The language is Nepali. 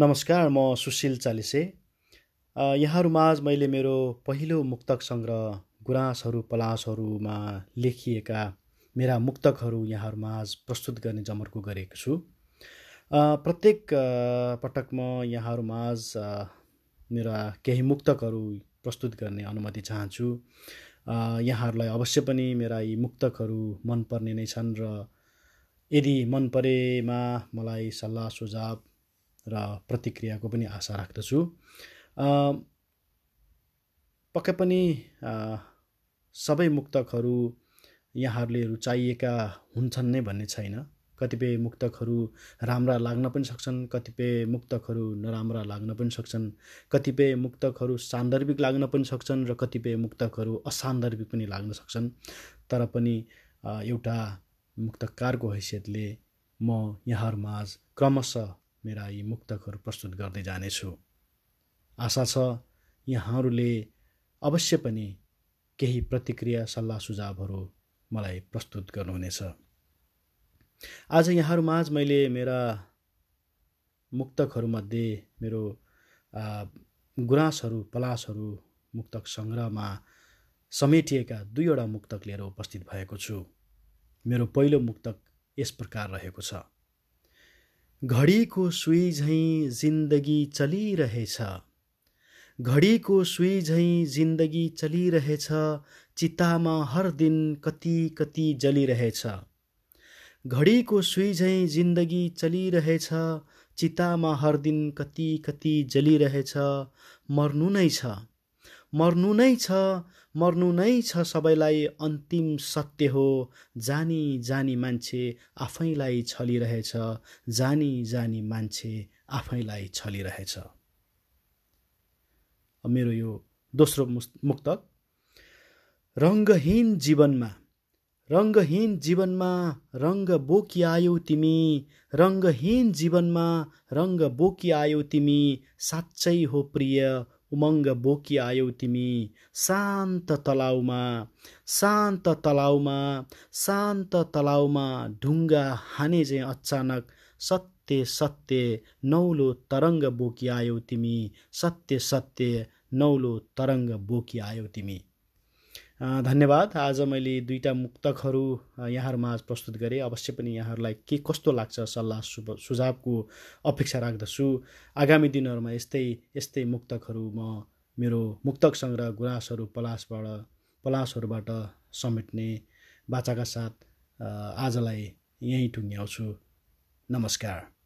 नमस्कार म सुशील चालिसे। यहाँहरूमाझ मैले मेरो पहिलो मुक्तक सङ्ग्रह गुराँसहरू पलासहरूमा लेखिएका मेरा मुक्तकहरू यहाँहरूमाझ प्रस्तुत गर्ने जमर्को गरेको छु। प्रत्येक पटक म यहाँहरूमाझ मेरा केही मुक्तकहरू प्रस्तुत गर्ने अनुमति चाहन्छु। यहाँहरूलाई अवश्य पनि मेरा यी मुक्तकहरू मनपर्ने नै छन् र यदि मन परेमा मलाई सल्लाह सुझाव र प्रतिक्रियाको पनि आशा राख्दछु। पक्कै पनि सबै मुक्तकहरू यहाँहरूले रुचाइएका हुन्छन् नै भन्ने छैन। कतिपय मुक्तकहरू राम्रा लाग्न पनि सक्छन् कतिपय मुक्तकहरू नराम्रा लाग्न पनि सक्छन् कतिपय मुक्तकहरू सान्दर्भिक लाग्न पनि सक्छन् र कतिपय मुक्तकहरू असान्दर्भिक पनि लाग्न सक्छन्। तर पनि एउटा मुक्तकारको हैसियतले म यहाँहरूमाझ क्रमशः मेरा यी मुक्तकहरू प्रस्तुत गर्दै जानेछु। आशा छ यहाँहरूले अवश्य पनि केही प्रतिक्रिया सल्लाह सुझावहरू मलाई प्रस्तुत गर्नुहुनेछ। आज यहाँहरूमाझ मैले मेरा मुक्तकहरूमध्ये मेरो गुराँसहरू पलासहरू मुक्तक सङ्ग्रहमा समेटिएका दुईवटा मुक्तक लिएर उपस्थित भएको छु। मेरो पहिलो मुक्तक यस प्रकार रहेको छ। घडीको सुई झैँ जिन्दगी चलिरहेछ। घडीको सुई झैँ जिन्दगी चलिरहेछ चितामा हर दिन कति कति जलिरहेछ। घडीको सुई झैँ जिन्दगी चलिरहेछ चितामा हर दिन कति कति जलिरहेछ मर्नु नै छ। मर्नु नै छ मर्नु नै छ सबैलाई अन्तिम सत्य हो। जानी जानी मान्छे आफैलाई छलिरहेछ। जानी जानी मान्छे आफैलाई छलिरहेछ। मेरो यो दोस्रो मुक्तक। रङ्गहीन जीवनमा रङ्गहीन जीवनमा रङ्ग बोकी आयौ तिमी। रङ्गहीन जीवनमा रङ्ग बोकी आयौ तिमी। साँच्चै हो प्रिय उमङ्ग बोकी आयौ तिमी शान्त तलाउमा शान्त तलाउमा शान्त तलाउमा ढुङ्गा हाने चाहिँ अचानक सत्य सत्य नौलो तरङ्ग बोकी आयौ तिमी सत्य सत्य नौलो तरङ्ग बोकी आयौ तिमी। धन्यवाद। आज मैले दुईवटा मुक्तकहरू यहाँहरूमा प्रस्तुत गरेँ। अवश्य पनि यहाँहरूलाई के कस्तो लाग्छ सल्लाह सुझावको अपेक्षा राख्दछु। आगामी दिनहरूमा यस्तै यस्तै मुक्तकहरू म मेरो मुक्तक सङ्ग्रह गुराँसहरू पलासबाट पलासहरूबाट समेट्ने बाचाका साथ आजलाई यहीँ टुङ्ग्याउँछु। नमस्कार।